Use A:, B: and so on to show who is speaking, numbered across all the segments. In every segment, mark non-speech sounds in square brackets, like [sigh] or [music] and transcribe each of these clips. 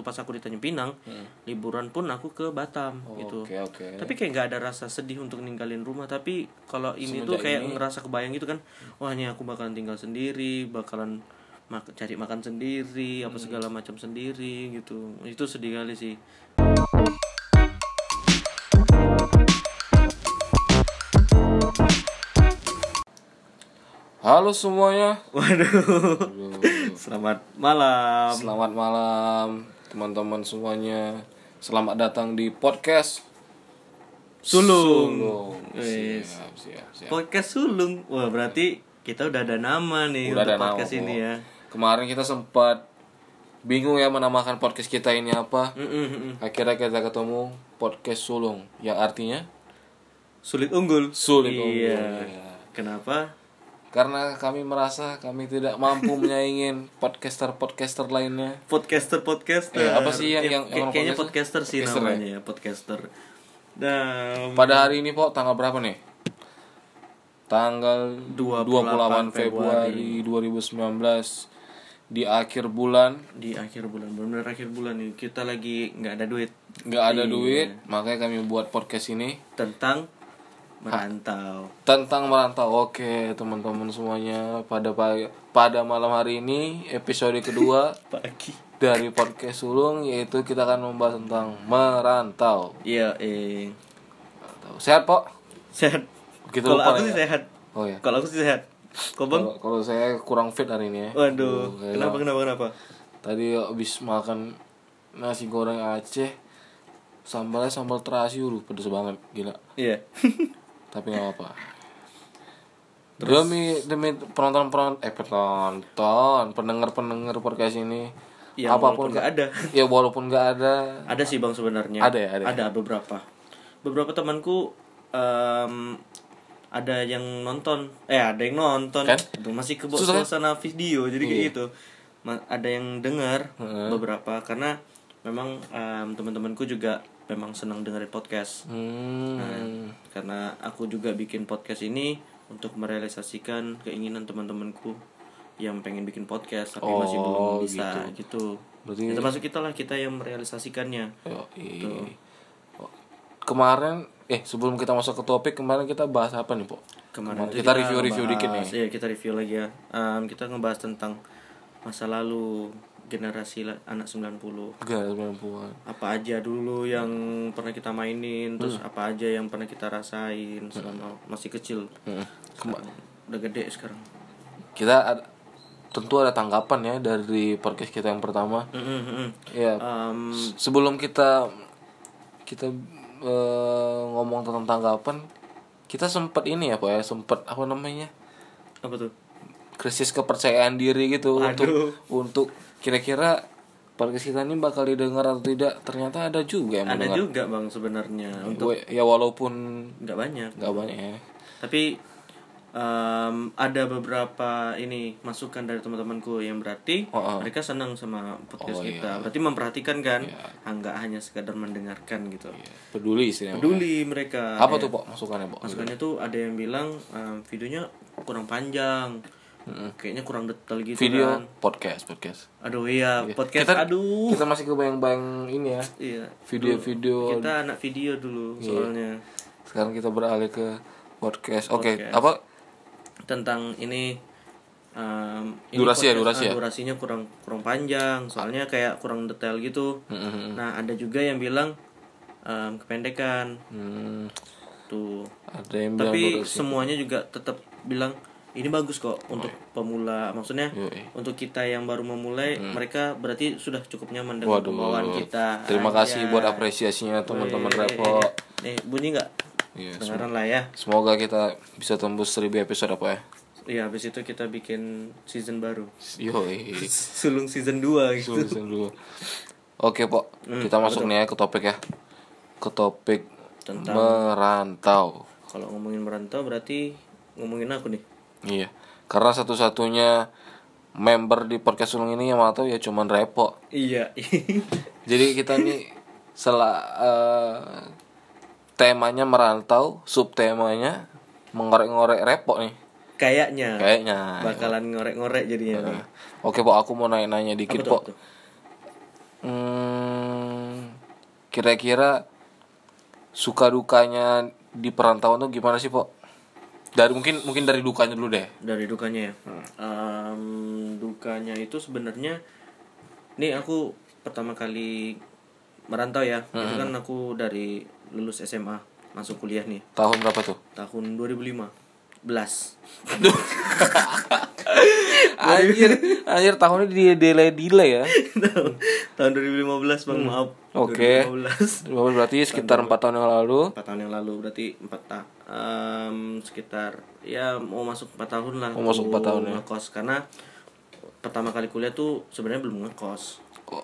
A: waktu pas aku di Tanjung Pinang liburan pun aku ke Batam gitu.
B: Hmm. Oke, oke.
A: tapi kayak nggak ada rasa sedih untuk ninggalin rumah. Tapi kalau ini tuh
B: Semenjak
A: kayak
B: ini-
A: ngerasa kebayang gitu kan wah ini aku bakalan tinggal sendiri bakalan mak- cari makan sendiri apa
B: Hmm.
A: segala macam sendiri gitu. Itu sedih kali sih.
B: Halo semuanya.
A: waduh. [laughs] Selamat malam.
B: Selamat malam teman-teman semuanya. Selamat datang di podcast
A: sulung,
B: Sulung. Siap, siap, siap.
A: podcast sulung wah berarti kita udah ada nama nih
B: Udah
A: untuk
B: ada nama,
A: podcast ini
B: Bo.
A: ya
B: Kemarin kita sempat bingung ya menamakan podcast kita ini apa.
A: Mm, mm, mm.
B: Akhirnya kita ketemu podcast sulung yang artinya
A: sulit unggul
B: Sulit
A: iya.
B: unggul, iya.
A: kenapa
B: karena kami merasa kami tidak mampu menyaingin podcaster-podcaster lainnya.
A: podcaster podcaster
B: Eh, apa sih yang- yang-
A: kayak-
B: yang
A: kayaknya
B: podcaster?
A: podcaster sih
B: Podcaster
A: namanya ya podcaster dan
B: Pada hari ini, Pok, tanggal berapa nih? Tanggal
A: 28
B: 28 Februari 2019 di akhir bulan
A: di akhir bulan benar akhir bulan nih kita lagi nggak ada duit
B: nggak ada
A: Iya.
B: duit, makanya kami buat podcast ini
A: tentang merantau.
B: Tentang merantau. Oke, teman-teman semuanya, pada pa- pada malam hari ini episode kedua [laughs]
A: pagi.
B: dari podcast Sulung yaitu kita akan membahas tentang merantau.
A: iya eh.
B: Sehat, Pok?
A: sehat.
B: Begitu
A: kalau aku
B: ya?
A: sih sehat.
B: Oh ya.
A: kalau aku sih sehat. Kau bang?
B: Kalau saya kurang fit hari ini ya.
A: waduh.
B: Aduh,
A: kenapa kenapa kenapa?
B: Tadi habis makan nasi goreng Aceh sambalnya sambal terasi udah pedes banget gila.
A: Iya [laughs]
B: tapi nggak apa demi demi penonton penonton eh penonton pendengar pendengar podcast ini
A: ya
B: apa
A: pun. nggak ada. [laughs]
B: Ya walaupun nggak ada.
A: Ada sih bang sebenarnya.
B: Ada ya, ada ya?
A: ada beberapa. Beberapa temanku em, ada yang nonton. Eh ada yang nonton.
B: Kan?
A: Aduh, masih ke
B: kan?
A: suasana video jadi kayak
B: Iya.
A: gitu. Ma- ada yang dengar beberapa karena memang em, teman-temanku juga memang senang dengerin podcast
B: hmm
A: karena aku juga bikin podcast ini untuk merealisasikan keinginan teman-temanku yang pengen bikin podcast tapi masih belum
B: Oh,
A: bisa gitu.
B: Berarti-
A: Ya, termasuk kita lah kita yang merealisasikannya.
B: Oh, kemarin eh sebelum kita masuk ke topik kemarin kita bahas apa nih po
A: Kemarin tuh
B: kita review-review dikit nih.
A: Iya, kita review lagi ya. Em, kita ngebahas tentang masa lalu generasi anak 90.
B: Gak 90-an.
A: Apa aja dulu yang pernah kita mainin, terus
B: Hmm.
A: apa aja yang pernah kita rasain selama masih kecil.
B: Hmm.
A: Udah gede sekarang.
B: kita ada, tentu ada tanggapan ya dari podcast kita yang pertama.
A: Mm, mm, mm.
B: Ya, se- sebelum kita kita eh, ngomong tentang tanggapan, kita sempat ini ya, Pak ya, sempat apa namanya?
A: apa tuh?
B: krisis kepercayaan diri gitu
A: Aduh.
B: untuk untuk kira-kira podcast kita ini bakal didengar atau tidak. Ternyata ada juga yang
A: Ada
B: mendengar.
A: juga bang sebenarnya untuk
B: Ya walaupun
A: nggak banyak.
B: nggak banyak ya.
A: Tapi em, ada beberapa ini masukan dari teman-temanku yang berarti
B: Oh, oh.
A: mereka senang sama podcast
B: Oh,
A: kita.
B: iya.
A: Berarti memperhatikan kan,
B: Iya.
A: Ah, nggak hanya sekadar mendengarkan gitu.
B: Peduli istilahnya.
A: Peduli mereka.
B: Apa
A: Ya,
B: tuh, Pak? Masukannya, Pak?
A: Masukannya tuh ada yang bilang em, videonya kurang panjang, kayaknya kurang detail gitu
B: Video
A: kan.
B: podcast, podcast.
A: Aduh iya, podcast
B: Kita-
A: aduh.
B: Kita masih kebayang-bayang ini ya.
A: Iya.
B: Video-video
A: Kita anak video dulu
B: Iya.
A: soalnya.
B: sekarang kita beralih ke podcast. Oke,
A: Podcast.
B: apa
A: tentang ini um, ini
B: Durasi ya, durasi
A: ah,
B: ya?
A: durasinya kurang kurang panjang soalnya kayak kurang detail gitu
B: Mm-mm.
A: nah ada juga yang bilang um, kependekan
B: Hmm,
A: tuh
B: ada yang bilang
A: tapi
B: durasi.
A: semuanya juga tetap bilang ini bagus kok untuk pemula maksudnya
B: Yoi.
A: untuk kita yang baru memulai mereka berarti sudah cukup nyaman dengan
B: Waduh.
A: pembawaan kita
B: Terima kasih buat apresiasinya teman-teman
A: Weh.
B: Repo.
A: nih bunyi nggak
B: Iya,
A: dengaran lah ya
B: Semoga kita bisa tembus 1000 episode apa ya.
A: Iya, habis itu kita bikin season baru.
B: Yoi. [laughs]
A: Sulung season 2 gitu.
B: Season dua. Oke, Pok.
A: Hmm,
B: kita masuk nih ya ke topik ya. Ke topik
A: Tentang-
B: merantau.
A: Kalau ngomongin merantau berarti ngomongin aku nih.
B: Iya. Karena satu-satunya member di podcast sulung ini yang merantau ya cuman Repo.
A: Iya. [laughs]
B: Jadi kita nih sela eh, temanya merantau, subtemanya mengorek-ngorek Repo nih.
A: Kayaknya
B: Kayaknya.
A: bakalan ngorek-ngorek jadinya. nih.
B: Oke, Pok, aku mau nanya-nanya dikit, Pok. Hmm, kira-kira suka dukanya di perantauan tuh gimana sih po dari mungkin mungkin dari dukanya dulu deh.
A: Dari dukanya ya? Em, dukanya itu sebenarnya nih aku pertama kali merantau ya. Itu kan aku dari lulus SMA masuk kuliah nih.
B: Tahun berapa tuh?
A: Tahun 2005 belas. [laughs]
B: Anjir anjir tahunnya di delay delay ya. [laughs]
A: Tahun 2015 bang maaf.
B: Oke.
A: 2015
B: berarti sekitar empat tahun yang lalu.
A: empat tahun yang lalu berarti empat ta em, sekitar ya mau masuk empat tahun lah
B: Mau masuk empat tahun ya.
A: ngekos. Karena pertama kali kuliah tuh sebenarnya belum ngekos.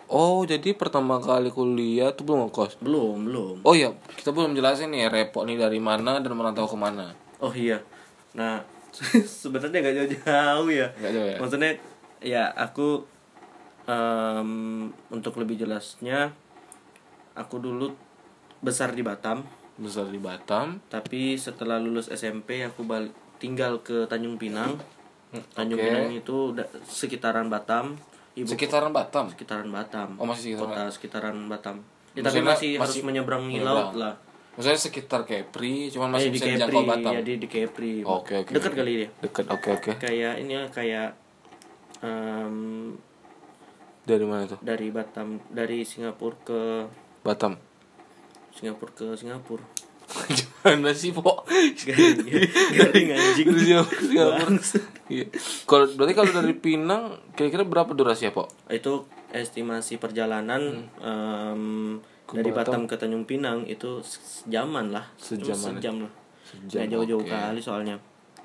B: Oh jadi pertama kali kuliah tuh belum ngekos?
A: Belum belum.
B: Oh iya kita belum jelasin nih repot nih dari mana dan merantau ke mana.
A: Oh iya nah [laughs] sebenarnya nggak jauh-jauh ya.
B: Nggak jauh ya?
A: maksudnya ya aku em, untuk lebih jelasnya aku dulu besar di Batam.
B: Besar di Batam.
A: Tapi setelah lulus SMP aku balik tinggal ke Tanjung Pinang. Tanjung
B: oke.
A: Pinang itu sekitaran Batam. Ibu
B: sekitaran Batam?
A: sekitaran Batam.
B: Oh, masih sekitaran
A: kota sekitaran Batam. Ya, tapi
B: Maksudnya
A: masih, harus
B: masih
A: menyeberangi
B: menyeberang.
A: laut lah
B: maksudnya sekitar Kepri cuman masih
A: di
B: bisa
A: Kepri
B: dijangkau Batam.
A: ya di, di Kepri
B: Oke, oke,
A: dekat
B: oke.
A: kali ya
B: deket oke oke.
A: Kayak ini ya kayak em,
B: dari mana tuh?
A: dari Batam dari Singapura ke
B: Batam.
A: Singapura ke Singapura.
B: Gimana sih po
A: garing, garing anjing.
B: Dari Singapura. Iya. kalau berarti kalau dari Pinang kira-kira berapa durasi ya po
A: itu estimasi perjalanan em, dari Batam. ke Tanjung Pinang itu sejaman lah.
B: Sejaman.
A: sejam lah.
B: Sejam,
A: Nggak jauh-jauh
B: oke.
A: kali soalnya.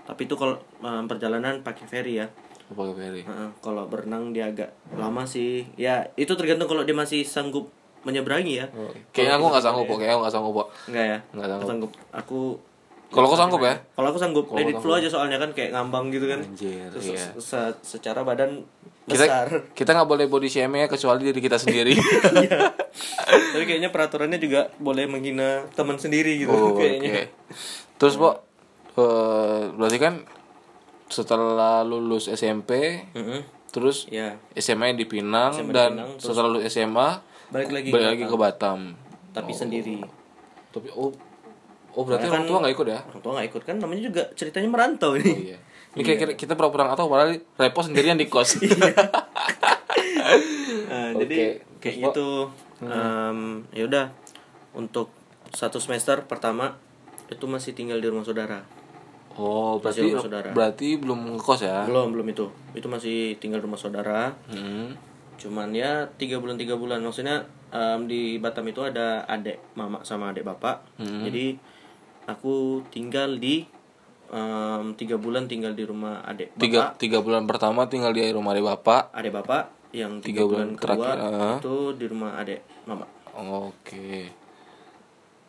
A: Tapi itu kalau em, perjalanan pakai ferry ya.
B: Apa ke Ferry.
A: Heeh, kalau berenang dia agak lama sih. Ya itu tergantung kalau dia masih sanggup menyeberangi ya.
B: Kayaknya aku nggak sanggup po kayaknya aku nggak sanggup po
A: enggak ya?
B: Nggak sanggup.
A: aku
B: kalau aku sanggup ya
A: kalau aku sanggup
B: Kalau
A: let it
B: kamu-
A: flow aja soalnya kan kayak ngambang gitu kan
B: Anjir,
A: Terus
B: iya.
A: se- secara badan
B: kita
A: besar
B: kita nggak boleh body shaming ya kecuali diri kita sendiri [laughs]
A: Iya. [laughs] Tapi kayaknya peraturannya juga boleh menghina teman sendiri gitu
B: Oh,
A: kayaknya.
B: oke. Terus, Po, eh, berarti kan setelah lulus SMP,
A: Heeh.
B: terus
A: Ya,
B: SMA di Pinang
A: SMA di
B: dan
A: Pinang, terus
B: setelah lulus SMA
A: balik lagi
B: balik
A: ke
B: lagi
A: Batam.
B: ke Batam.
A: tapi sendiri.
B: Tapi oh oh berarti
A: Soalnya
B: orang tua nggak ikut ya?
A: Orang tua nggak ikut kan namanya juga ceritanya merantau ini.
B: Oh, iya. Ini kayak kira- kita pura-pura nggak tahu padahal repot sendirian di kos. [laughs] [laughs]
A: Nah,
B: Oke.
A: jadi kayak
B: Terus,
A: gitu. Em, ya udah untuk satu semester pertama itu masih tinggal di rumah saudara.
B: oh, berarti
A: rumah saudara.
B: berarti belum ngekos ya?
A: Belum belum itu. Itu masih tinggal di rumah saudara.
B: Hmm.
A: Cuman ya tiga bulan tiga bulan maksudnya em, di Batam itu ada adik mama sama adik bapak.
B: Hmm.
A: Jadi aku tinggal di em, tiga bulan tinggal di rumah adik bapak.
B: Tiga, tiga bulan pertama tinggal di rumah dari bapak.
A: Adik bapak yang
B: Tiga
A: tiga,
B: bulan
A: bulan, kedua
B: terakhir, ah.
A: itu di rumah adik mama.
B: Oke.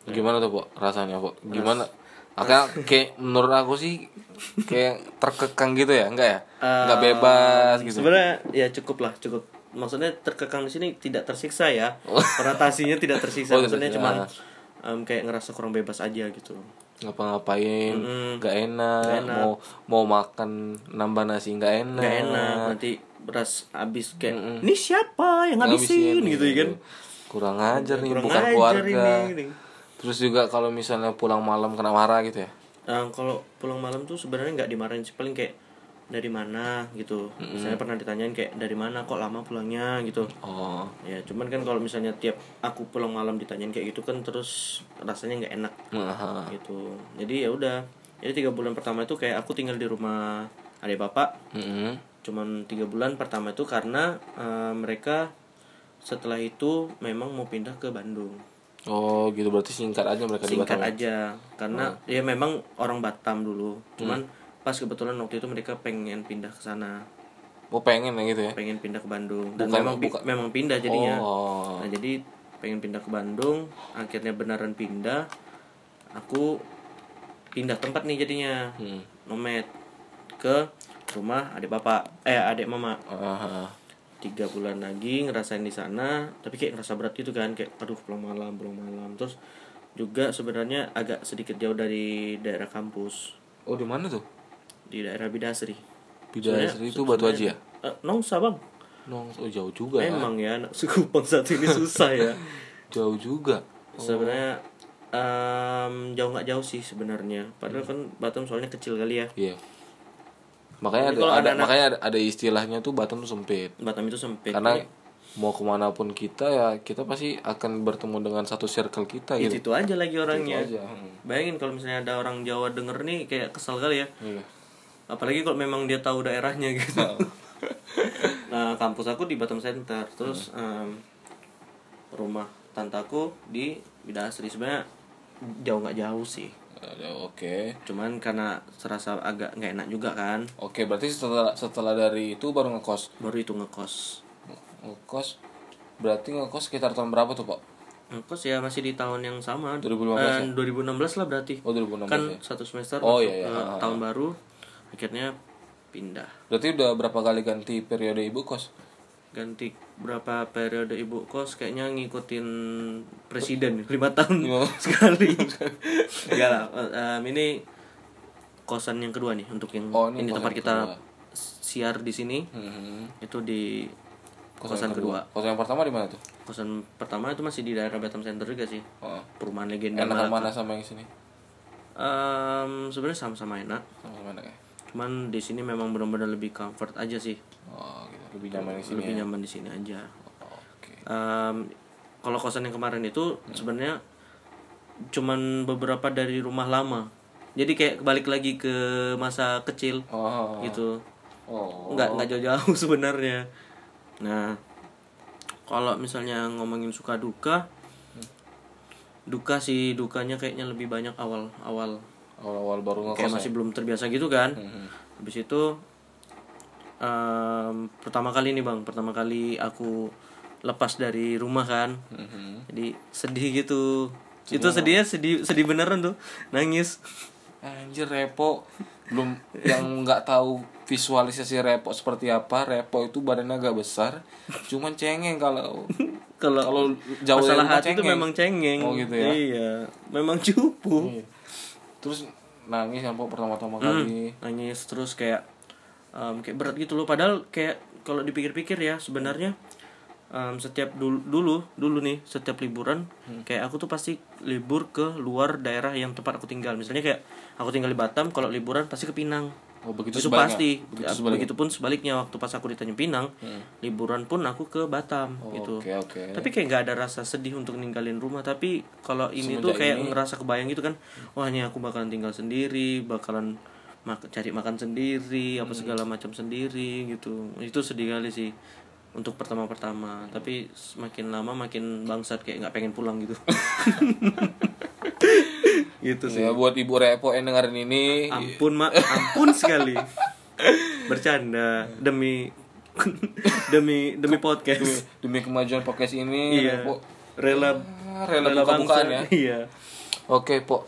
B: Gimana tuh, Pok? Rasanya, Pok? Gimana? Makanya kayak menurut aku sih kayak terkekang gitu ya, enggak ya? Enggak
A: Em,
B: bebas gitu.
A: Sebenarnya ya cukup lah, cukup. Maksudnya terkekang di sini tidak tersiksa ya. Konotasinya tidak tersiksa.
B: Oh,
A: Maksudnya
B: tersiksa.
A: Em, kayak ngerasa kurang bebas aja gitu.
B: Ngapa-ngapain
A: Mm-mm.
B: enggak enak,
A: Nggak enak.
B: mau mau makan nambah nasi enggak enak.
A: nggak enak nanti beras habis kayak ini siapa yang
B: Ngabisin,
A: ngabisin gitu ya kan
B: Kurang ajar nih,
A: Kurang
B: bukan
A: ajar
B: keluarga.
A: ini, gitu.
B: Terus juga kalau misalnya pulang malam kena marah gitu ya.
A: Nah, kalau pulang malam tuh sebenarnya nggak dimarahin sih paling kayak dari mana? gitu. Misalnya pernah ditanyain kayak dari mana? Kok lama pulangnya? gitu.
B: Oh.
A: ya cuman kan kalau misalnya tiap aku pulang malam ditanyain kayak gitu kan terus rasanya nggak enak.
B: Nah,
A: gitu. Jadi ya udah. Jadi tiga bulan pertama itu kayak aku tinggal di rumah adik bapak.
B: Mm-mm.
A: cuman tiga bulan pertama itu karena eh, mereka setelah itu memang mau pindah ke Bandung.
B: Oh, gitu. Berarti singkat aja mereka di
A: singkat
B: Batam. ya?
A: aja. Karena ya memang orang Batam dulu. Cuman pas kebetulan waktu itu mereka pengen pindah ke sana.
B: Oh, pengen ya gitu ya.
A: pengen pindah ke Bandung. Dan
B: Bukan-
A: memang
B: bukan-
A: memang pindah jadinya.
B: Oh.
A: nah jadi pengen pindah ke Bandung akhirnya beneran pindah. Aku pindah tempat nih jadinya.
B: Hmm.
A: nomad ke rumah adik bapak eh adik mama.
B: Ah,
A: tiga bulan lagi ngerasain di sana tapi kayak ngerasa berat gitu kan kayak aduh pulang malam pulang malam. Terus juga sebenarnya agak sedikit jauh dari daerah kampus.
B: Oh, di mana tuh?
A: Di daerah Bidasri. Sebenarnya-
B: itu Batu Haji ya?
A: Eh, Nongsa bang.
B: Nong, oh jauh juga ya.
A: memang ya anak suku Kupang satu ini susah ya. [laughs]
B: Jauh juga.
A: Sebenarnya em, jauh nggak jauh sih sebenarnya. Padahal kan Batam soalnya kecil kali ya.
B: Iya. Makanya
A: Jadi
B: ada, ada
A: anak-
B: makanya ada, ada istilahnya tuh Batam tuh sempit.
A: Batam itu sempit.
B: Karena mau ke mana pun kita ya kita pasti akan bertemu dengan satu circle kita
A: itu,
B: gitu.
A: itu aja lagi orangnya.
B: aja. Hmm.
A: bayangin kalau misalnya ada orang Jawa denger nih kayak kesel kali ya.
B: Iya
A: apalagi kalau memang dia tahu daerahnya gitu. [laughs] Nah kampus aku di Batam Center. Terus em, rumah tantaku di Bidasri sebenarnya jauh nggak jauh sih.
B: Oke.
A: Cuman karena serasa agak nggak enak juga kan.
B: Oke berarti setelah setelah dari itu baru ngekos?
A: Baru itu ngekos.
B: Ngekos? Berarti ngekos sekitar tahun berapa tuh pak?
A: Ngekos ya masih di tahun yang sama.
B: 2015
A: Eh, 2016 lah berarti.
B: Oh 2016
A: kan
B: ya?
A: satu semester
B: Oh, iya, iya. Ah,
A: tahun baru akhirnya pindah.
B: Berarti udah berapa kali ganti periode ibu kos?
A: Ganti berapa periode ibu kos? Kayaknya ngikutin presiden [laughs] lima tahun
B: Iya. [laughs]
A: sekali. [laughs] Enggak lah em, ini kosan yang kedua nih untuk yang
B: Oh, ini
A: ini,
B: kosan
A: tempat kita
B: kedua.
A: siar di sini.
B: Hmm.
A: itu di kosan, kedua.
B: kosan yang pertama di mana tuh?
A: Kosan pertama itu masih di daerah Batam Center juga sih.
B: Oh.
A: perumahan legenda
B: enak mana sama yang sini?
A: Em, sebenarnya sama-sama enak.
B: Sama mana ya
A: cuman di sini memang benar-benar lebih comfort aja sih.
B: Oh gitu. Lebih nyaman yang sini
A: lebih
B: ya?
A: nyaman di sini aja.
B: Oh, oke.
A: Em, kalau kosan yang kemarin itu sebenarnya cuman beberapa dari rumah lama. Jadi kayak balik lagi ke masa kecil
B: oh.
A: gitu.
B: Oh.
A: Nggak nggak jauh-jauh [laughs] sebenarnya. Nah kalau misalnya ngomongin suka duka duka sih dukanya kayaknya lebih banyak awal awal
B: awal-awal baru ngekos
A: kayak
B: ya?
A: masih belum terbiasa gitu kan
B: Mhm.
A: habis itu em, pertama kali nih bang pertama kali aku lepas dari rumah kan
B: Mhm.
A: jadi sedih gitu itu sedihnya sedih sedih beneran tuh nangis
B: Anjir repo belum yang nggak tahu visualisasi repo seperti apa repo itu badannya agak besar cuman cengeng kalau [laughs]
A: kalau
B: kalau jauh
A: masalah hati itu
B: cengeng.
A: memang cengeng
B: Oh, gitu ya?
A: iya memang cupu
B: Iya. Terus nangis yang pertama-tama
A: Hmm.
B: kali
A: nangis terus kayak em, kayak berat gitu loh padahal kayak kalau dipikir-pikir ya sebenarnya em, setiap dulu dulu dulu nih setiap liburan
B: Hmm.
A: kayak aku tuh pasti libur ke luar daerah yang tempat aku tinggal misalnya kayak aku tinggal di Batam kalau liburan pasti ke Pinang
B: oh begitu
A: itu
B: sebaliknya?
A: pasti.
B: Begitu
A: Ya,
B: sebaliknya? Hmm.
A: begitupun sebaliknya waktu pas aku di Tanjung Pinang liburan pun aku ke Batam
B: Oh,
A: gitu.
B: oke oke.
A: Tapi kayak nggak ada rasa sedih untuk ninggalin rumah. Tapi kalau ini tuh
B: Semenjak
A: kayak
B: ini-
A: ngerasa kebayang gitu kan wah ini aku bakalan tinggal sendiri bakalan mak cari makan sendiri
B: Hmm.
A: apa segala macam sendiri gitu. Itu sedih kali sih untuk pertama-pertama. Tapi semakin lama makin bangsat kayak nggak pengen pulang gitu [laughs] gitu sih.
B: ya buat ibu repo yang dengerin ini.
A: Ampun mak. Ampun sekali. Bercanda. Demi [laughs] demi demi podcast.
B: Demi kemajuan podcast ini
A: iya.
B: Repo.
A: Rela
B: Ah, rela buka-bukaan ya.
A: Iya.
B: Oke, Po.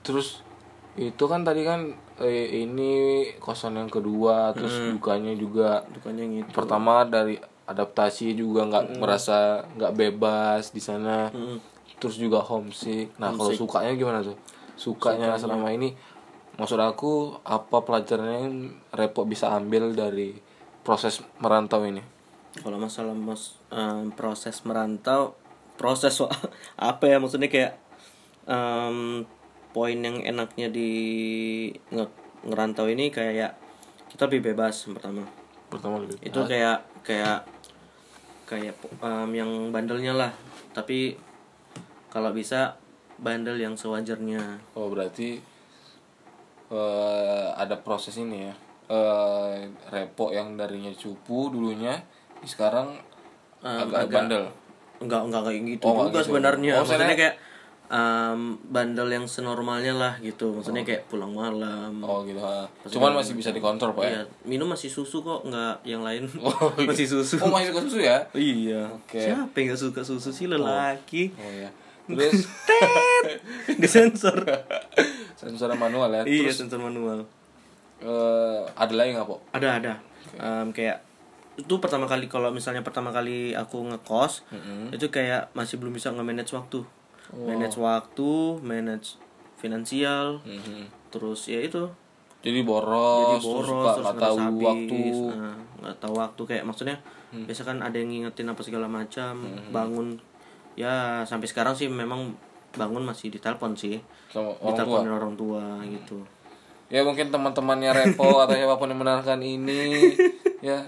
B: Terus itu kan tadi kan eh, ini kosan yang kedua, terus dukanya juga
A: dukanya gitu
B: pertama dari adaptasi juga nggak merasa nggak bebas di sana. Terus juga homesick. Nah, kalau sukanya gimana tuh? Sukanya, selama ini maksud aku apa pelajarannya yang Repo bisa ambil dari proses merantau ini?
A: kalau masalah mas em, proses merantau proses [laughs] apa ya maksudnya kayak em, poin yang enaknya di nge- ngerantau ini kayak kita lebih bebas pertama
B: Pertama lebih.
A: itu kayak kayak kayak em, yang bandelnya lah tapi kalau bisa bandel yang sewajarnya
B: Oh berarti eh ada proses ini ya. eh repo yang darinya cupu dulunya sekarang agak, bandel.
A: enggak enggak kayak gitu
B: Oh,
A: juga
B: gitu.
A: sebenarnya
B: Oh,
A: maksudnya
B: maksudnya-
A: kayak em, bandel yang senormalnya lah gitu maksudnya kayak pulang malam
B: Oh gitu. ha. Cuman masih bisa dikontrol pak ya.
A: Iya, minum masih susu kok nggak yang lain
B: Oh, [laughs] iya.
A: masih susu
B: Oh masih suka susu ya?
A: iya
B: Oke.
A: siapa yang nggak suka susu sih lelaki
B: Oh ya. Terus? [laughs]
A: Disensor.
B: Sensor manual ya.
A: iya
B: Terus?
A: sensor manual.
B: Eh, ada lagi nggak po?
A: ada ada. Em, kayak itu pertama kali kalau misalnya pertama kali aku ngekos itu kayak masih belum bisa nge-manage waktu. Manage waktu manage finansial
B: Mhm.
A: terus ya itu.
B: Jadi boros,
A: jadi boros terus
B: nggak tahu
A: habis,
B: waktu. Hmm.
A: nah, nggak tahu waktu. Kayak maksudnya biasa kan ada yang ngingetin apa segala macam bangun ya sampai sekarang sih memang bangun masih ditelepon sih.
B: Sama orang tua.
A: orang tua gitu.
B: Ya mungkin teman-temannya Repo [laughs] atau siapa pun yang mendengarkan ini. Ya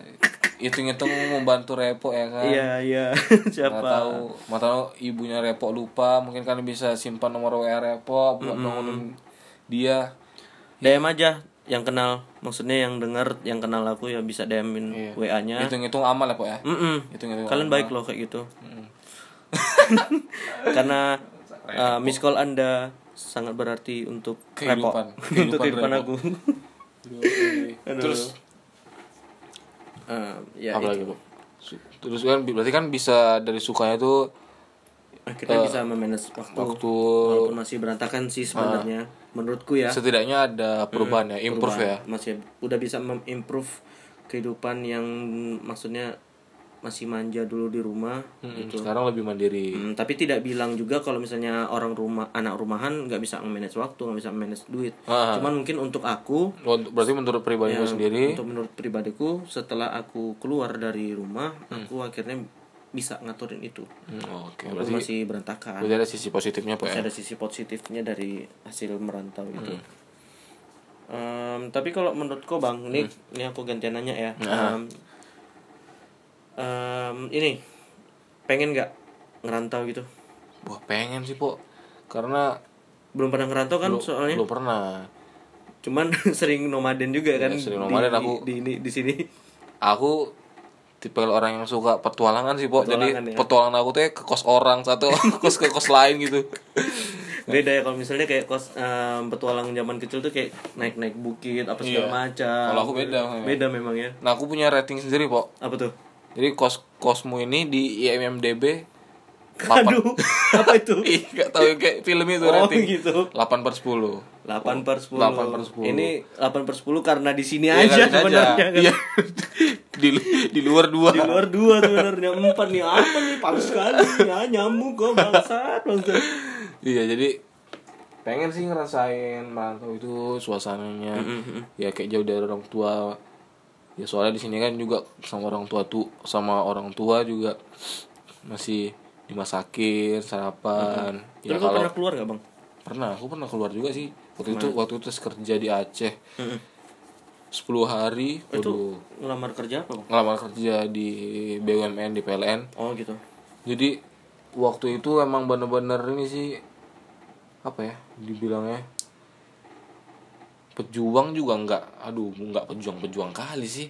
B: hitung-hitung membantu Repo ya kan?
A: Iya iya.
B: Nggak [laughs]
A: siapa?
B: tahu mau tahu ibunya Repo lupa. Mungkin kalian bisa simpan nomor WA Repo buat bangunin dia.
A: DM aja yang kenal. Maksudnya yang dengar yang kenal aku ya bisa DM-in
B: Iya.
A: WA-nya
B: hitung-hitung amal ya po ya?
A: Mm-mm.
B: hitung-hitung
A: kalian baik loh kayak gitu [laughs] karena uh, miss call anda sangat berarti untuk
B: Kehidupan.
A: untuk kehidupan aku.
B: Terus?
A: Uh, ya
B: apa lagi
A: itu.
B: Su- terus kan berarti kan bisa dari sukanya tuh
A: kita bisa memanage waktu,
B: waktu
A: walaupun masih berantakan sih sebenarnya menurutku ya.
B: Setidaknya ada perubahan ya improve ya.
A: Perubahan. masih udah bisa improve kehidupan yang maksudnya masih manja dulu di rumah
B: Mm,
A: gitu
B: sekarang lebih mandiri
A: Hmm, tapi tidak bilang juga kalau misalnya orang rumah anak rumahan nggak bisa manage waktu nggak bisa manage duit
B: Ah.
A: cuman mungkin untuk aku
B: Oh, berarti menurut pribadi lu sendiri
A: untuk menurut pribadiku setelah aku keluar dari rumah
B: Hmm.
A: aku akhirnya bisa ngaturin itu
B: Hmm, oke
A: Walaupun
B: berarti
A: masih berantakan
B: berarti ada sisi positifnya po
A: masih
B: ya
A: ada sisi positifnya dari hasil merantau itu
B: Hmm.
A: Em, tapi kalau menurutku bang ini
B: Hmm.
A: ini aku gantian nanya ya
B: Nah.
A: Em, em, ini pengen nggak ngerantau gitu?
B: Wah pengen sih po karena
A: belum pernah ngerantau kan
B: belum
A: soalnya?
B: belum pernah.
A: Cuman [laughs] sering nomaden juga kan
B: Iya, sering
A: di-
B: nomaden.
A: Di,
B: aku.
A: di, di, di sini.
B: aku tipe orang yang suka petualangan sih po jadi
A: Petualangan ya.
B: petualangan aku tuh ya ke kos orang satu ke [laughs] kos ke kos lain gitu. [laughs]
A: Beda ya kalau misalnya kayak kos em, petualang zaman kecil tuh kayak naik naik bukit apa segala
B: Iya.
A: macam.
B: Kalau aku beda,
A: beda memang ya.
B: Nah aku punya rating sendiri po
A: apa tuh
B: jadi kos kosmu ini di IMDb [laughs]
A: aduh apa itu? [laughs]
B: Ih, gak tahu kayak film itu
A: oh
B: rating
A: gitu.
B: 8 per 10
A: 8 per 10
B: 8 per 10.
A: Ini 8 per 10 karena di sini
B: Iya,
A: aja sebenarnya kan?
B: Iya. [laughs] di, di luar dua.
A: Di luar dua sebenarnya. Empat nih apa nih? Paling sekali ya nyamuk kok bangsat bangsat
B: iya jadi pengen sih ngerasain merantau itu suasananya. Ya kayak jauh dari orang tua ya soalnya di sini kan juga sama orang tua tuh sama orang tua juga masih dimasakin sarapan.
A: Terus
B: ya kalau
A: pernah keluar gak bang?
B: pernah aku pernah keluar juga sih. Waktu itu waktu itu kerja di Aceh. 10 hari
A: Itu
B: waduh.
A: ngelamar kerja apa bang?
B: ngelamar kerja di BUMN di PLN
A: Oh gitu.
B: Jadi waktu itu emang bener-bener ini sih apa ya dibilangnya pejuang juga nggak aduh nggak pejuang-pejuang kali sih.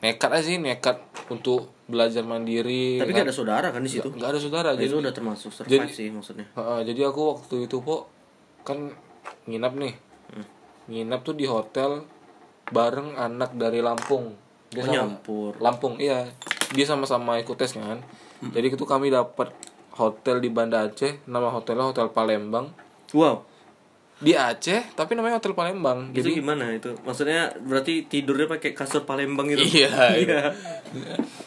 B: Nekat aja sih nekat untuk belajar mandiri
A: Tapi gak ada saudara kan di situ?
B: nggak ada saudara
A: Jadi
B: jadi
A: itu udah termasuk survive
B: jadi-
A: sih maksudnya.
B: Heeh, jadi aku waktu itu po kan nginap nih.
A: Hmm.
B: nginap tuh di hotel bareng anak dari Lampung. Dia
A: Oh,
B: sama
A: nyampur.
B: Lampung iya. Dia sama-sama ikut tes kan.
A: Hmm.
B: jadi itu kami dapat hotel di Banda Aceh nama hotelnya Hotel Palembang.
A: Wow
B: di Aceh tapi namanya Hotel Palembang.
A: Itu
B: jadi
A: gimana itu? Maksudnya berarti tidurnya pakai kasur Palembang gitu?
B: iya [laughs]
A: Iya.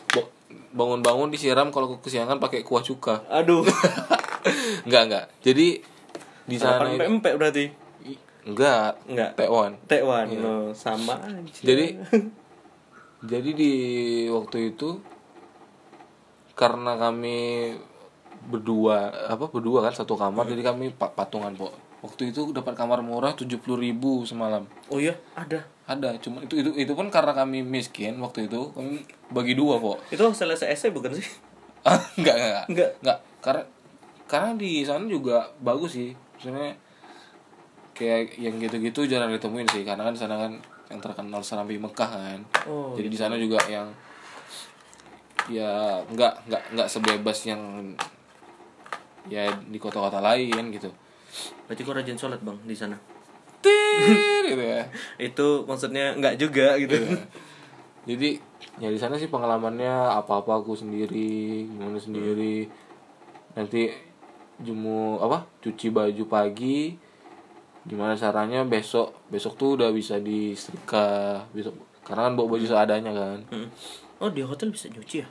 B: Bo- bangun-bangun disiram kalau kesiangan pakai kuah cuka.
A: Aduh. [laughs]
B: Enggak enggak jadi di sana
A: Sarapan pempek berarti?
B: enggak
A: Enggak
B: Taiwan
A: Tekwan no, sama aja.
B: Iya. jadi [laughs] jadi di waktu itu karena kami berdua apa berdua kan satu kamar
A: Hmm.
B: jadi kami pa- patungan po waktu itu dapat kamar murah tujuh ribu semalam.
A: Oh iya ada.
B: Ada cuma itu itu itu pun karena kami miskin waktu itu kami bagi dua po
A: Itu hotel SSC bukan sih? [laughs]
B: Enggak enggak
A: Enggak.
B: enggak. Karena karena di sana juga bagus sih. Maksudnya kayak yang gitu-gitu jarang ditemuin sih karena kan di sana kan yang terkenal Serambi Mekah kan.
A: Oh,
B: jadi di sana juga yang ya enggak enggak enggak sebebas yang ya di kota-kota lain gitu
A: Berarti kau rajin sholat bang di sana?
B: Tir, gitu ya. [laughs]
A: Itu maksudnya enggak juga gitu.
B: Iya. jadi ya di sana sih pengalamannya apa-apa aku sendiri gimana sendiri. Nanti jemu apa cuci baju pagi. Gimana caranya besok besok tuh udah bisa disetrika besok karena kan bawa baju seadanya kan.
A: Mm. Oh di hotel bisa nyuci ya?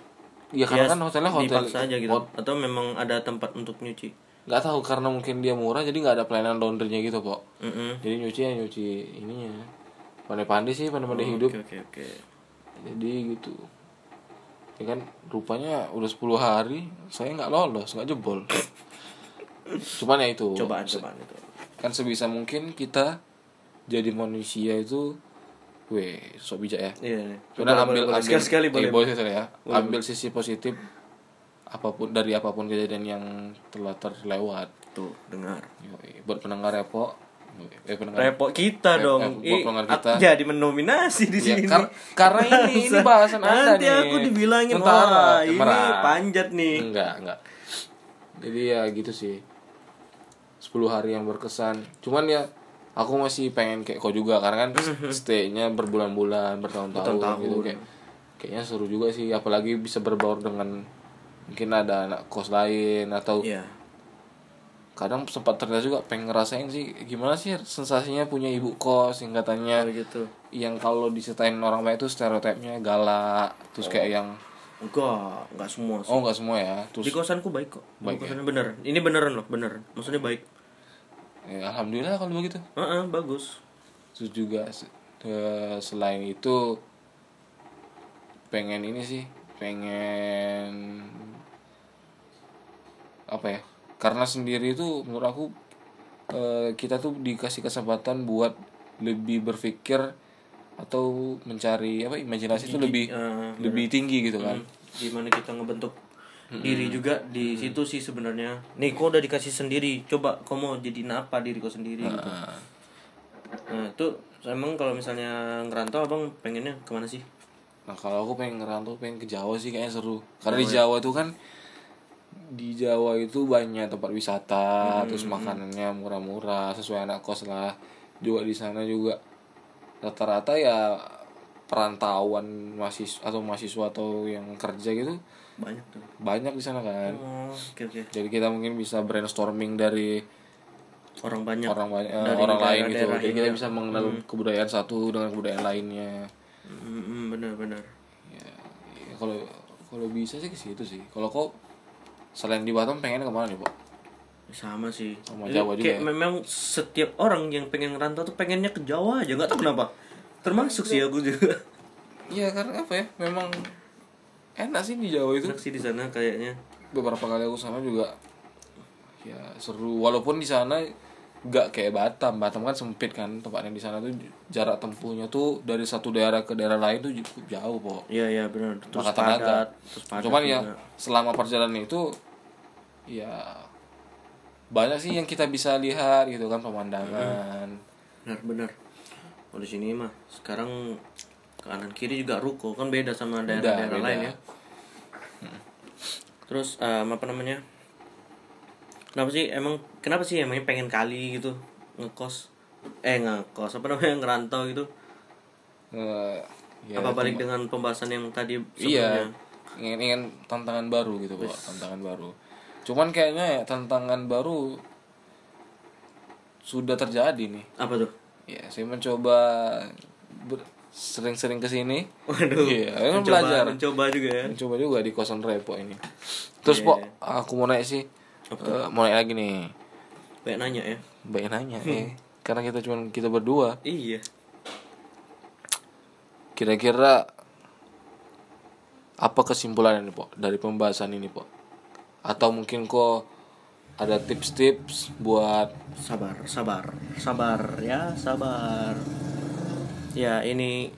B: iya karena
A: Ya,
B: kan hotelnya hotel
A: dipaksa aja gitu.
B: hot-
A: atau memang ada tempat untuk nyuci
B: nggak tahu karena mungkin dia murah jadi nggak ada pelayanan laundrynya gitu kok
A: Mm-mm.
B: jadi nyuci ya nyuci ininya. Pandai-pandai sih pandai-pandai hidup.
A: oke oke oke.
B: Jadi gitu. Ya kan rupanya udah 10 hari saya nggak lolos nggak jebol. [coughs] Cuman ya itu.
A: Cobaan cobaan itu.
B: Kan sebisa mungkin kita jadi manusia itu weh sok bijak ya.
A: Iya
B: Sudah
A: Boleh,
B: ambil
A: boleh, boleh.
B: ambil
A: sekali sekali
B: eh,
A: boleh.
B: boleh sekali ya ambil sisi positif apa pun dari apa pun kejadian yang telah terlewat.
A: Tuh dengar.
B: Yoi. buat pendengar ya po. Eh pendengar.
A: Repot kita
B: Eh,
A: dong.
B: eh, buat pendengar kita.
A: jadi mendominasi di
B: Ya,
A: sini.
B: kar- karena ini ini bahasan anda
A: nanti
B: nih.
A: aku dibilangin
B: Sementara,
A: wah ini panjat nih.
B: Enggak enggak. Jadi ya gitu sih. 10 hari yang berkesan. Cuman ya aku masih pengen kayak kau juga. Karena kan [laughs] stay-nya berbulan-bulan bertahun-tahun
A: Bertahun-tahun.
B: gitu kayak kayaknya seru juga sih. Apalagi bisa berbaur dengan mungkin ada anak kos lain atau
A: iya.
B: kadang sempat terlihat juga pengen ngerasain sih gimana sih sensasinya punya ibu kos yang katanya
A: begitu
B: yang kalau diceritain orang baik itu stereotipnya galak terus kayak yang
A: enggak enggak semua sih.
B: Oh nggak semua ya
A: di
B: terus
A: kosanku baik kok. Di
B: Baik ya?
A: kosannya bener. Ini beneran loh bener. Maksudnya baik.
B: Ya, alhamdulillah kalau begitu.
A: Heeh, bagus.
B: Terus juga eh, selain itu pengen ini sih pengen apa ya karena sendiri itu menurut aku eh, kita tuh dikasih kesempatan buat lebih berpikir atau mencari apa imajinasi itu lebih
A: eh,
B: lebih tinggi gitu kan.
A: Gimana kita ngebentuk diri juga di situ sih sebenarnya. Nih kau udah dikasih sendiri coba kau mau jadi apa diri kau sendiri gitu.
B: Nah,
A: itu emang kalau misalnya ngerantau abang pengennya ke mana sih?
B: Nah kalau aku pengen ngerantau pengen ke Jawa sih kayaknya seru. Karena di Jawa tuh kan Di Jawa itu banyak tempat wisata Terus makanannya murah-murah Sesuai anak kos lah. Juga di sana juga Rata-rata ya Perantauan mahasiswa atau mahasiswa atau yang kerja gitu
A: banyak tuh.
B: Banyak di sana kan.
A: Oh oke oke.
B: Jadi kita mungkin bisa brainstorming dari
A: orang banyak.
B: orang banyak eh,
A: Dari
B: orang lain gitu. Jadi kita
A: ya.
B: bisa mengenal kebudayaan satu dengan kebudayaan lainnya.
A: Hmm, hmm, bener bener
B: ya, ya kalau kalau bisa sih ke situ sih. Kalau kau selain di Batam pengen ke mana nih pak?
A: Sama sih.
B: Sama Jawa juga
A: kayak
B: ya?
A: memang setiap orang yang pengen ngerantau tuh pengennya ke Jawa aja. Nggak tahu kenapa. Termasuk sih aku juga.
B: Iya karena apa ya? Memang enak sih di Jawa itu.
A: Enak sih di sana kayaknya.
B: Beberapa kali aku sana juga ya seru. Walaupun di sana nggak kayak Batam. Batam kan sempit kan tempatnya di sana tuh jarak tempuhnya tuh dari satu daerah ke daerah lain tuh cukup jauh po
A: iya iya benar. Terus padat terus padat
B: cuman ya selama perjalanan itu ya banyak sih yang kita bisa lihat gitu kan pemandangan.
A: Benar benar. Oh di sini mah sekarang kanan kiri juga ruko kan beda sama daerah-daerah lain ya. Terus em, apa namanya? Kenapa sih emang kenapa sih emangnya pengen kali gitu ngekos? Eh ngekos apa namanya ngerantau gitu?
B: Eh, ya,
A: apa balik dengan pembahasan yang tadi
B: iya
A: sebelumnya?
B: ingin ingin tantangan baru gitu pak tantangan baru cuman kayaknya ya, tantangan baru sudah terjadi nih.
A: Apa tuh?
B: Ya saya mencoba ber- sering-sering ke sini
A: waduh
B: iya kan
A: mencoba,
B: belajar
A: mencoba juga ya.
B: Mencoba juga di kosan repo ini. Terus
A: Iya,
B: pok
A: iya.
B: aku mau naik sih. Eh, mau naik lagi nih.
A: Banyak nanya ya.
B: Baik nanya eh. Karena kita cuma kita berdua.
A: Iya.
B: Kira-kira apa kesimpulannya nih pok dari pembahasan ini pok atau mungkin kok ada tips-tips buat
A: sabar sabar. Sabar ya sabar. Ya ini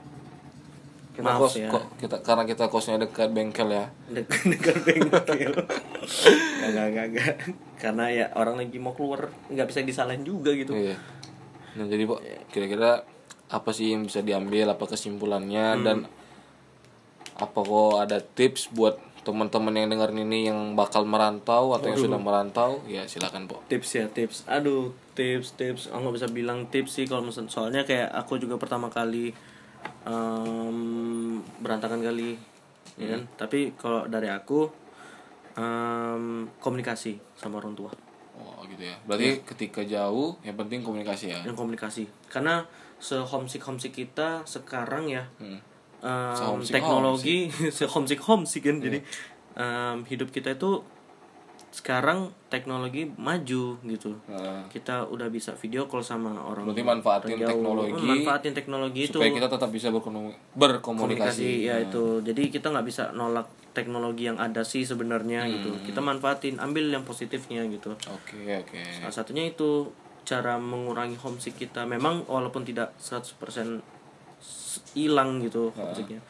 B: kita
A: Maaf
B: kos
A: ya.
B: kok. Kita karena kita kosnya dekat bengkel ya.
A: Dekat [laughs] dekat bengkel. Nggak nggak nggak karena ya orang lagi mau keluar nggak bisa disalahin juga gitu.
B: Iya. Nah jadi pok kira-kira apa sih yang bisa diambil? Apa kesimpulannya? Dan apa kok ada tips buat teman-teman yang dengerin ini yang bakal merantau atau yang sudah merantau ya silakan pok.
A: Tips ya tips. Aduh tips tips. Aku nggak bisa bilang tips sih kalau misal soalnya kayak aku juga pertama kali em, berantakan kali ya kan? Tapi kalau dari aku em, komunikasi sama orang tua.
B: Oh gitu ya. Berarti ketika jauh yang penting komunikasi ya?
A: Yang komunikasi. Karena se homesick homesick kita sekarang ya
B: Hmm.
A: Em,
B: Se-homesick
A: teknologi [laughs] se homesick homesick kan jadi em, hidup kita itu sekarang teknologi maju gitu.
B: Nah,
A: kita udah bisa video call sama orang
B: Berarti manfaatin
A: orang jauh.
B: teknologi
A: Hmm, manfaatin teknologi itu
B: supaya kita tetap bisa berkomu- berkomunikasi.
A: Komunikasi ya itu. Jadi kita nggak bisa nolak teknologi yang ada sih sebenarnya gitu. Kita manfaatin ambil yang positifnya gitu.
B: Oke oke.
A: Salah satunya itu cara mengurangi homesick kita. Memang walaupun tidak 100% s- hilang gitu homesicknya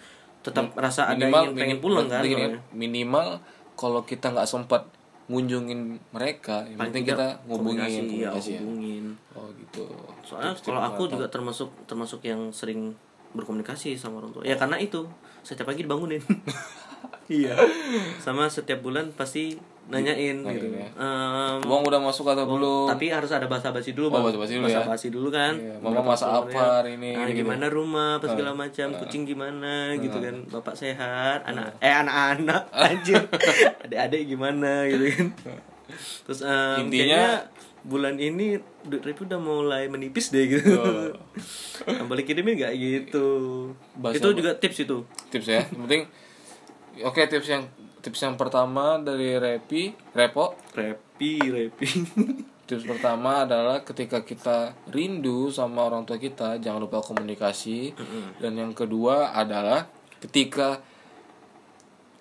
A: tetap rasa ada yang pengen pulang kan
B: gini,
A: orangnya.
B: minimal kalau kita nggak sempat ngunjungin mereka yang penting kita ngubungin
A: komunikasi, ya,
B: komunikasi ya.
A: hubungin.
B: Oh gitu.
A: Soalnya kalau aku juga termasuk termasuk yang sering berkomunikasi sama orang tua. Ya karena itu setiap pagi dibangunin. [laughs] Iya. Sama setiap bulan pasti nanyain gitu.
B: Ya.
A: Em,
B: uang udah masuk atau belum?
A: tapi harus ada basa-basi dulu
B: Oh,
A: bang.
B: basa-basi dulu ya.
A: dulu kan.
B: Iya, mama masak
A: telurnya.
B: apa hari ini,
A: nah,
B: gitu-gitu.
A: gimana rumah apa segala macam kucing gimana gitu kan. Bapak sehat anak eh anak-anak anjir [laughs] adik-adik gimana gitu kan. Terus em,
B: Intinya-
A: bulan ini duit Repi udah mulai menipis deh gitu. Nah, boleh kirimin nggak? Gitu.
B: Bahasa
A: itu juga tips itu.
B: Tips ya? Yang penting oke tips yang tips yang pertama dari Repi Repo.
A: Repi Repi. [laughs]
B: Tips pertama adalah ketika kita rindu sama orang tua kita jangan lupa komunikasi. Dan yang kedua adalah ketika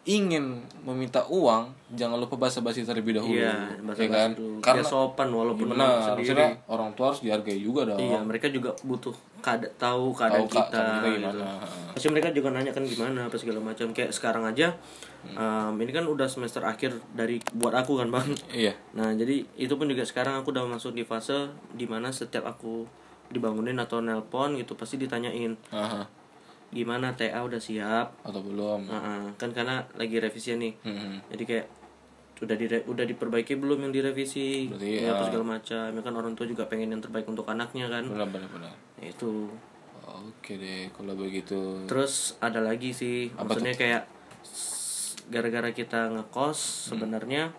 B: ingin meminta uang jangan lupa basa-basi terlebih dahulu
A: iya bahasa
B: ya kan?
A: dulu.
B: Karena
A: Biar sopan walaupun
B: benar
A: anak sendiri
B: orang tua harus dihargai juga dong.
A: Iya, mereka juga butuh kada tahu keadaan
B: Tahu
A: kita, gitu.
B: gimana.
A: Pasti mereka juga nanya kan gimana apa segala macam. Kayak sekarang aja, Em, ini kan udah semester akhir dari buat aku kan bang.
B: iya
A: Nah jadi itu pun juga sekarang aku udah masuk di fase di mana setiap aku dibangunin atau nelpon gitu pasti ditanyain
B: Aha.
A: gimana TA udah siap.
B: atau belum
A: Nah, kan karena lagi revisi nih.
B: Hmm.
A: Jadi kayak udah dire udah diperbaiki belum yang direvisi
B: Berarti,
A: ya, apa
B: ah.
A: segala macam ya kan orang tua juga pengen yang terbaik untuk anaknya kan
B: benar benar benar
A: Ya, itu
B: oke deh kalau begitu
A: Terus ada lagi sih, maksudnya kayak s- gara-gara kita ngekos sebenarnya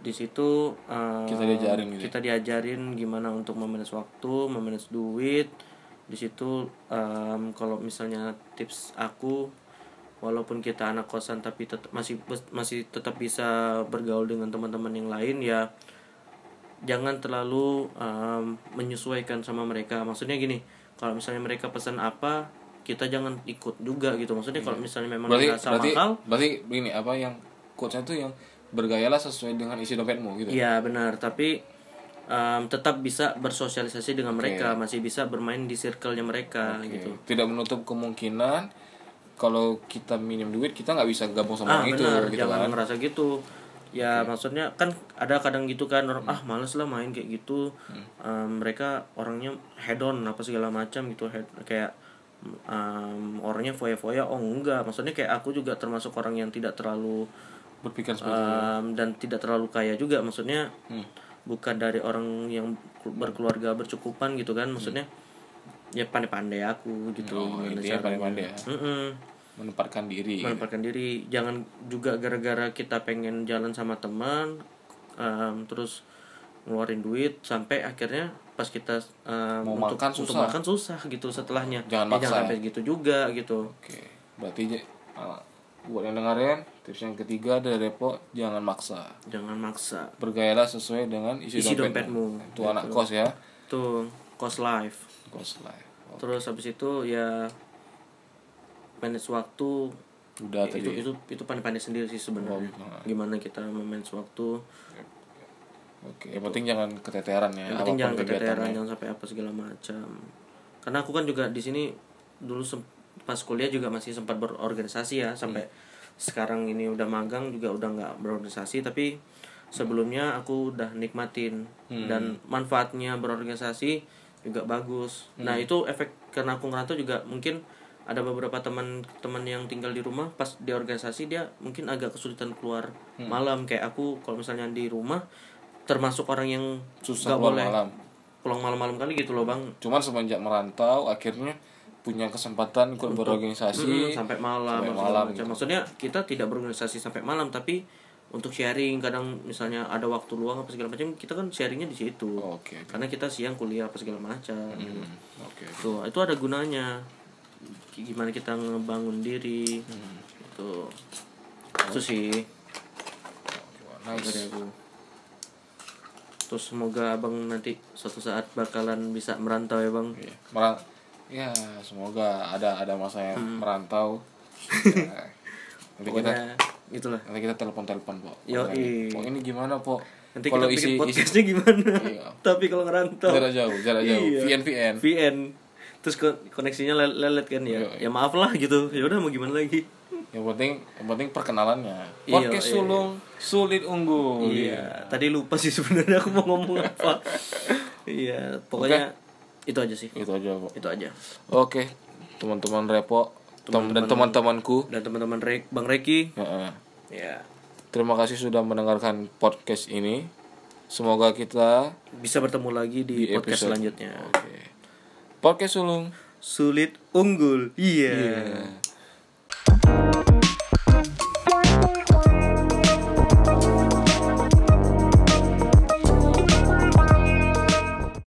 A: di situ eh,
B: Kita diajarin gitu ya?
A: kita diajarin gimana untuk memanage waktu, memanage duit. Di situ em, kalau misalnya tips aku walaupun kita anak kosan tapi tetap masih masih tetap bisa bergaul dengan teman-teman yang lain ya jangan terlalu em, menyesuaikan sama mereka maksudnya gini kalau misalnya mereka pesan apa kita jangan ikut juga gitu. Maksudnya kalau misalnya memang
B: berarti
A: dirasa
B: berarti
A: mahal
B: berarti begini apa yang quotesnya tuh yang bergayalah sesuai dengan isi dompetmu gitu?
A: Iya benar. Tapi em, tetap bisa bersosialisasi dengan mereka. Masih bisa bermain di circle-nya mereka
B: Oke.
A: gitu.
B: Tidak menutup kemungkinan kalau kita minim duit kita nggak bisa gabung sama
A: ah
B: orang itu
A: benar.
B: gitu
A: jangan
B: kan?
A: ngerasa gitu. Ya maksudnya kan ada kadang gitu kan orang ah males lah main kayak gitu.
B: Hmm.
A: Em, mereka orangnya head on apa segala macam gitu head kayak em, orangnya foya-foya oh enggak. Maksudnya kayak aku juga termasuk orang yang tidak terlalu
B: berpikir seperti
A: em, dan tidak terlalu kaya juga. Maksudnya
B: Hmm.
A: bukan dari orang yang berkeluarga bercukupan gitu kan. Maksudnya ya pandai-pandai aku gitu.
B: Oh, intinya pandai-pandai ya.
A: Mm-mm.
B: Menempatkan diri.
A: Menempatkan diri. Jangan juga gara-gara kita pengen jalan sama teman em, terus ngeluarin duit sampai akhirnya pas kita em,
B: Mau
A: untuk,
B: makan
A: untuk
B: susah.
A: makan susah gitu setelahnya.
B: Jangan
A: Ya, jangan
B: ya.
A: sampai gitu juga gitu.
B: Oke berarti ah, buat yang dengerin tips yang ketiga dari Repo jangan maksa.
A: Jangan maksa.
B: Bergayalah sesuai dengan isi,
A: Isi
B: dompetmu.
A: dompetmu.
B: itu anak kos ya.
A: Tuh cost life.
B: Kos life
A: terus habis itu ya manage waktu.
B: Udah
A: itu
B: tadi.
A: itu itu pandai-pandai sendiri sih sebenarnya.
B: Oh,
A: gimana kita memanage waktu
B: oke. Yang penting jangan keteteran ya
A: yang penting jangan keteteran jangan sampai apa segala macam. Karena aku kan juga di sini dulu pas kuliah juga masih sempat berorganisasi ya sampai sekarang ini udah magang juga udah nggak berorganisasi tapi sebelumnya aku udah nikmatin. Dan manfaatnya berorganisasi juga bagus. Nah itu efek karena aku ngerantau juga mungkin ada beberapa teman-teman yang tinggal di rumah pas di organisasi dia mungkin agak kesulitan keluar malam. Kayak aku kalau misalnya di rumah termasuk orang yang
B: susah
A: nggak
B: keluar
A: boleh
B: malam.
A: pulang malam-malam kali gitu loh bang.
B: Cuman semenjak merantau akhirnya punya kesempatan ikut berorganisasi.
A: Mm, sampai malam,
B: sampai malam
A: macam. maksudnya kita tidak berorganisasi sampai malam tapi untuk sharing kadang misalnya ada waktu luang apa segala macam kita kan sharingnya di situ.
B: Oh, oke.
A: Karena kita siang kuliah apa segala macam. Gitu.
B: Hmm, oke.
A: Tuh itu ada gunanya. Gimana kita ngebangun diri.
B: Hmm.
A: itu itu sih.
B: Nice.
A: Dari aku terus semoga abang nanti suatu saat bakalan bisa merantau ya bang.
B: Iya. Merang ya semoga ada ada masa yang
A: Hmm.
B: merantau. Ya. [laughs] nanti kita
A: itulah.
B: nanti kita telepon telepon pok
A: Yoi.
B: pok ini gimana pok?
A: Nanti
B: kalau isi isi
A: podcastnya gimana?
B: Iya. [laughs]
A: tapi kalau ngerantau.
B: Jarak jauh jarak jauh.
A: Iya.
B: VN VN
A: VN terus ko- koneksinya lel- lelet kan ya.
B: Iya,
A: ya maaf lah gitu. Ya udah mau gimana lagi
B: yang penting yang penting perkenalannya.
A: Iya,
B: podcast
A: iya.
B: sulung sulit unggul.
A: Iya tadi lupa sih sebenarnya aku mau ngomong apa. Iya pokoknya itu aja sih.
B: Itu aja pok
A: itu aja.
B: Oke. Teman-teman repo tem- dan teman-temanku.
A: dan teman-teman Rek Bang Reki.
B: Heeh.
A: ya
B: terima kasih sudah mendengarkan podcast ini. Semoga kita
A: bisa bertemu lagi di,
B: Di
A: podcast
B: episode.
A: selanjutnya.
B: Oke. Podcast sulung.
A: Sulit unggul. Iya.
B: Iya.